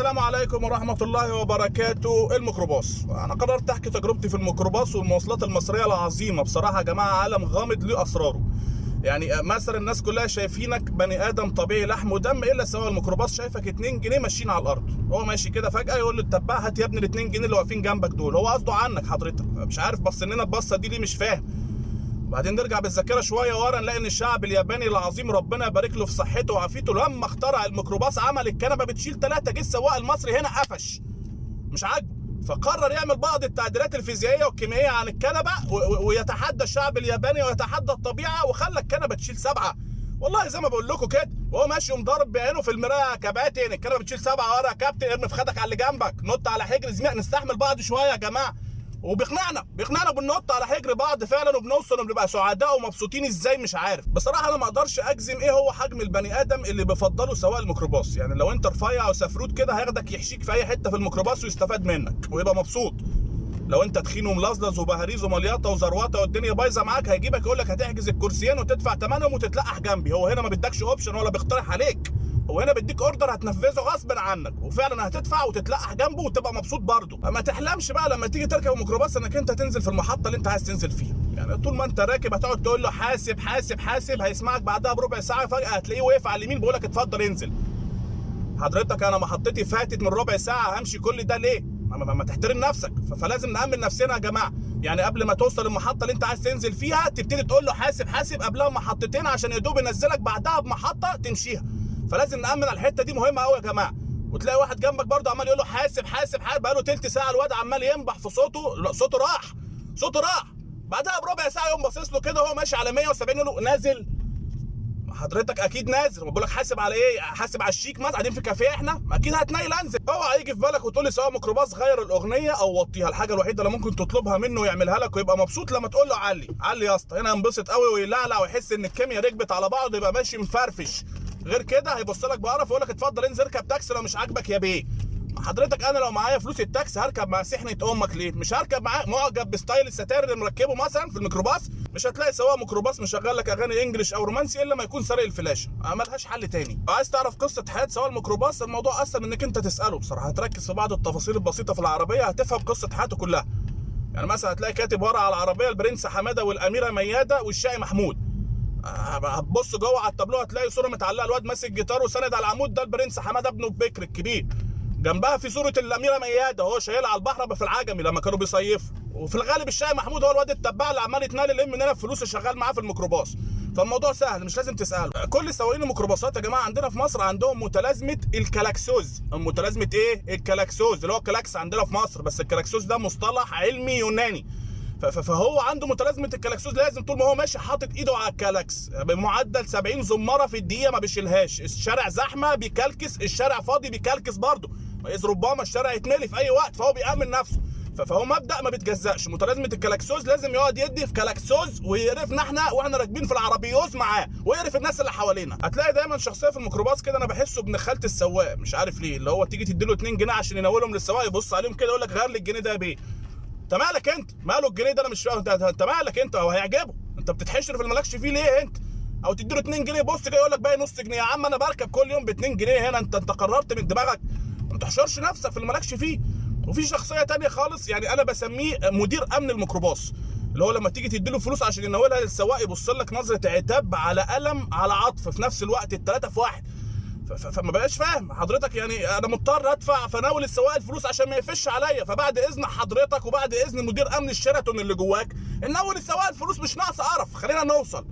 السلام عليكم ورحمة الله وبركاته. الميكروباص. أنا قررت أحكي تجربتي في الميكروباص والمواصلات المصرية العظيمة. بصراحة يا جماعة عالم غامض له أسراره يعني مثلا الناس كلها شايفينك بني آدم طبيعي لحم ودم إلا سواء الميكروباص شايفك 2 جنيه ماشيين على الأرض. هو ماشي كده فجأة يقول له التبع هات يا ابني ال 2 جنيه اللي واقفين جنبك دول. هو قصده عنك حضرتك. مش عارف بص لنا البصه دي ليه مش فاهم. وبعدين نرجع بالذاكرة شوية ورا نلاقي إن الشعب الياباني العظيم ربنا يبارك له في صحته وعافيته. لما اخترع الميكروباص عمل الكنبة بتشيل ثلاثة جه السواق المصري هنا قفش. مش عاجبه. فقرر يعمل بعض التعديلات الفيزيائية والكيميائية عن الكنبة ويتحدى الشعب الياباني ويتحدى الطبيعة وخلى الكنبة تشيل سبعة. والله زي ما بقول لكم كده وهو ماشي ومضارب بعينه في المراية كباتن. الكنبة بتشيل سبعة ورا يا كابتن. ارمي في خدك على اللي جنبك. نط على حجر زميق نستحمل بعض شوية يا جماعة. وبيقنعنا بيقنعنا بننط على حجر بعض فعلا وبنوصل وبنبقى سعداء ومبسوطين. إزاي؟ مش عارف. بصراحة أنا ما أقدرش أجزم إيه هو حجم البني آدم اللي بفضله سواق الميكروباص. يعني لو أنت رفيع وسفروت كده هياخدك يحشيك في أي حتة في الميكروباص ويستفاد منك ويبقى مبسوط. لو أنت تخين وملزلز وبهاريز ومليطه وزروطة والدنيا بايظة معاك هيجيبك يقول لك هتحجز الكرسيين وتدفع ثمنهم وتتلقح جنبي. هو هنا ما بيدكش option ولا بيقترح عليك. هو هنا بيديك order هتنفذه غصب عنك وفعلا هتدفع وتتلقح جنبه وتبقى مبسوط برضه. ما تحلمش بقى لما تيجي تركب الميكروباص إنك أنت تنزل في المحطة اللي أنت عايز تنزل فيها. يعني طول ما أنت راكب هتقعد تقول له حاسب حاسب حاسب هيسمعك بعدها بربع ساعة فجأة هتلاقيه واقف على اليمين بيقول لك اتفضل انزل. حضرتك أنا محطتي فاتت من ربع ساعة همشي كل ده ليه؟ ما, ما, ما تحترم نفسك. فلازم نأمن نفسنا يا جماعة. يعني قبل ما توصل المحطة اللي انت عايز تنزل فيها تبتدي تقول له حاسب حاسب قبلها محطتين عشان يا دوب ينزلك بعدها بمحطة تمشيها. فلازم نأمن على الحتة دي مهمة قوي يا جماعة. وتلاقي واحد جنبك برضه عمال يقول له حاسب حاسب حاسب بقاله تلت ساعة الواد عمال ينبح في صوته لا صوته راح صوته راح. بعدها بربع ساعة يقوم باصص له كده وهو ماشي على 170 يقول له نازل. حضرتك أكيد نازل. بقول لك حاسب على إيه؟ حاسب على الشيك مثلا قاعدين في كافيه إحنا؟ أكيد هتنيل انزل. اوعى يجي في بالك وتقول لي سواء ميكروباص غير الأغنية أو وطيها. الحاجة الوحيدة اللي ممكن تطلبها منه يعملها لك ويبقى مبسوط لما تقول له علي. علي يا اسطى هنا ينبسط قوي ويلعلع ويحس إن الكيمياء ركبت على بعض يبقى ماشي مفرفش. غير كده هيبص لك بقرف ويقول لك اتفضل انزل اركب تاكسي لو مش عاجبك يا بيه. حضرتك أنا لو معايا فلوس التاكسي هركب مع سحنة أمك ليه؟ مش هركب معاه معجب ب style الستاير اللي مركبه مثلا في الميكروباص؟ مش هتلاقي سواق ميكروباص مشغل لك أغاني English أو رومانسي إلا ما يكون سارق الفلاشه ملهاش حل تاني. عايز تعرف قصة حياة سواق الميكروباص؟ الموضوع أسهل إنك أنت تسأله. بصراحة هتركز في بعض التفاصيل البسيطة في العربية هتفهم قصة حياته كلها. يعني مثلا هتلاقي كاتب ورا على العربية البرنس حمادة والأميرة ميادة والشقي محمود. هتبص جوه على التابلو هتلاقي صورة متعلقة الواد ماسك جيتار وساند على العمود ده البرنس حمادة ابنه بكر الكبير. جنبها في صورة الأميرة ميادة وهو شايلها على البحر في العجمي لما كانوا بيصيفوا. وفي الغالب الشقي محمود هو الواد التباع اللي عمال يتنيل يلم مننا فلوس شغال معاه في الميكروباص. فالموضوع سهل مش لازم تسأله. كل سواقين الميكروباصات يا جماعة عندنا في مصر عندهم متلازمة الكلاكسوز. متلازمة إيه؟ الكلاكسوز اللي هو الكلاكس عندنا في مصر بس الكلاكسوز ده مصطلح علمي يوناني. فهو عنده متلازمة الكلاكسوز لازم طول ما هو ماشي حاطط إيده على الكلاكس. بمعدل 70 زمارة في الدقيقة ما بيشيلهاش. الشارع زحمة بيكلكس الشارع فاضي بيكلكس برضه. اذ ربما الشارع يتملي في أي وقت فهو بيأمن نفسه. فهو مبدأ ما بيتجزأش. متلازمة الكلاكسوز لازم يقعد يدي في كلاكسوز ويقرفنا إحنا وإحنا راكبين في العربيوز معاه ويقرف الناس اللي حوالينا. هتلاقي دايما شخصية في الميكروباص كده أنا بحسه ابن خالة السواق مش عارف ليه اللي هو تيجي تديله 2 جنيه عشان ينولهم للسواق يبص عليهم كده يقول لك غير لي الجنيه ده يا بيه. انت مالك انت؟ ماله الجنيه ده؟ أنا مش فاهم انت, مالك انت؟ هو هيعجبه. انت بتتحشر في المالكش فيه ليه انت؟ أو تديله 2 جنيه بص كده يقول لك باقي نص جنيه. يا عم أنا بركب كل يوم ب 2 جنيه هنا. انت انت قررت من دماغك ما تحشرش نفسك في اللي مالكش فيه. وفي شخصية تانية خالص. يعني أنا بسميه مدير أمن الميكروباص. اللي هو لما تيجي تديله فلوس عشان ينولها للسواق يبص لك نظرة عتاب على ألم على عطف في نفس الوقت الثلاثه في واحد. فما بقاش فاهم. حضرتك يعني أنا مضطر أدفع فناول السواق الفلوس عشان ما يقفش عليا. فبعد إذن حضرتك وبعد إذن مدير أمن الشيراتون اللي جواك نول السواق الفلوس مش ناقص قرف. خلينا نوصل.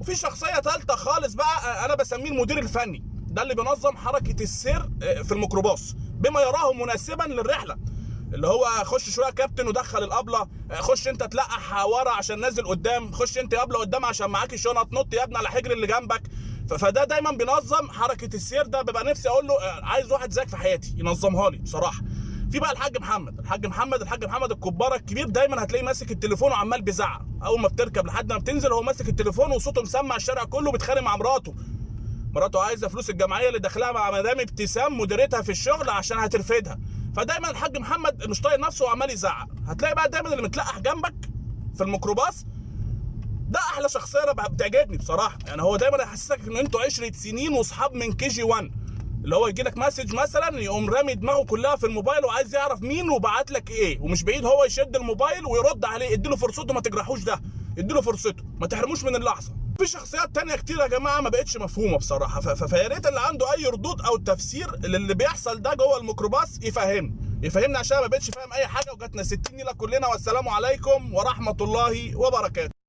وفي شخصية ثالثه خالص بقى أنا بسميه المدير الفني. ده اللي بينظم حركة السير في الميكروباص بما يراه مناسبا للرحلة. اللي هو خش شوية كابتن ودخل الأبلة خش أنت تلقح ورا عشان نازل قدام خش أنت أبلة قدام عشان معاك الشنط نط يا ابني على حجر اللي جنبك. فده دايما بينظم حركة السير ده ببقى نفسي أقول له عايز واحد زيك في حياتي ينظمها لي بصراحة. في بقى الحاج محمد الحاج محمد الحاج محمد الكبارة الكبير دايما هتلاقيه ماسك التليفون وعمال بيزعق. أول ما بتركب لحد ما بتنزل هو ماسك التليفون وصوته مسمع الشارع كله بيتخانق مع مراته. مراته عايزة فلوس الجمعية اللي داخلها مع مدام ابتسام مديرتها في الشغل عشان هترفدها. فدايما الحاج محمد مش طايق نفسه وعمال يزعق. هتلاقي بقى دايما اللي متلقح جنبك في الميكروباص ده أحلى شخصية بتعجبني بصراحة. يعني هو دايما يحسسك إن أنتوا عشرة سنين وأصحاب من كي جي 1 اللي هو يجي لك message مثلا يقوم رامي دماغه كلها في الموبايل وعايز يعرف مين وبعت لك إيه. ومش بعيد هو يشد الموبايل ويرد عليه. اديله فرصته ما تجرحوش ده. اديله فرصته. ما تحرموش من اللحظة. في شخصيات تانية كتير يا جماعة ما بقتش مفهومة بصراحة. فيا ريت اللي عنده أي ردود أو تفسير للي بيحصل ده جوه الميكروباص يفهمني يفهمني عشان ما بقتش فاهم أي حاجة وجاتنا 60 نيلة كلنا والسلام عليكم ورحمة الله وبركاته.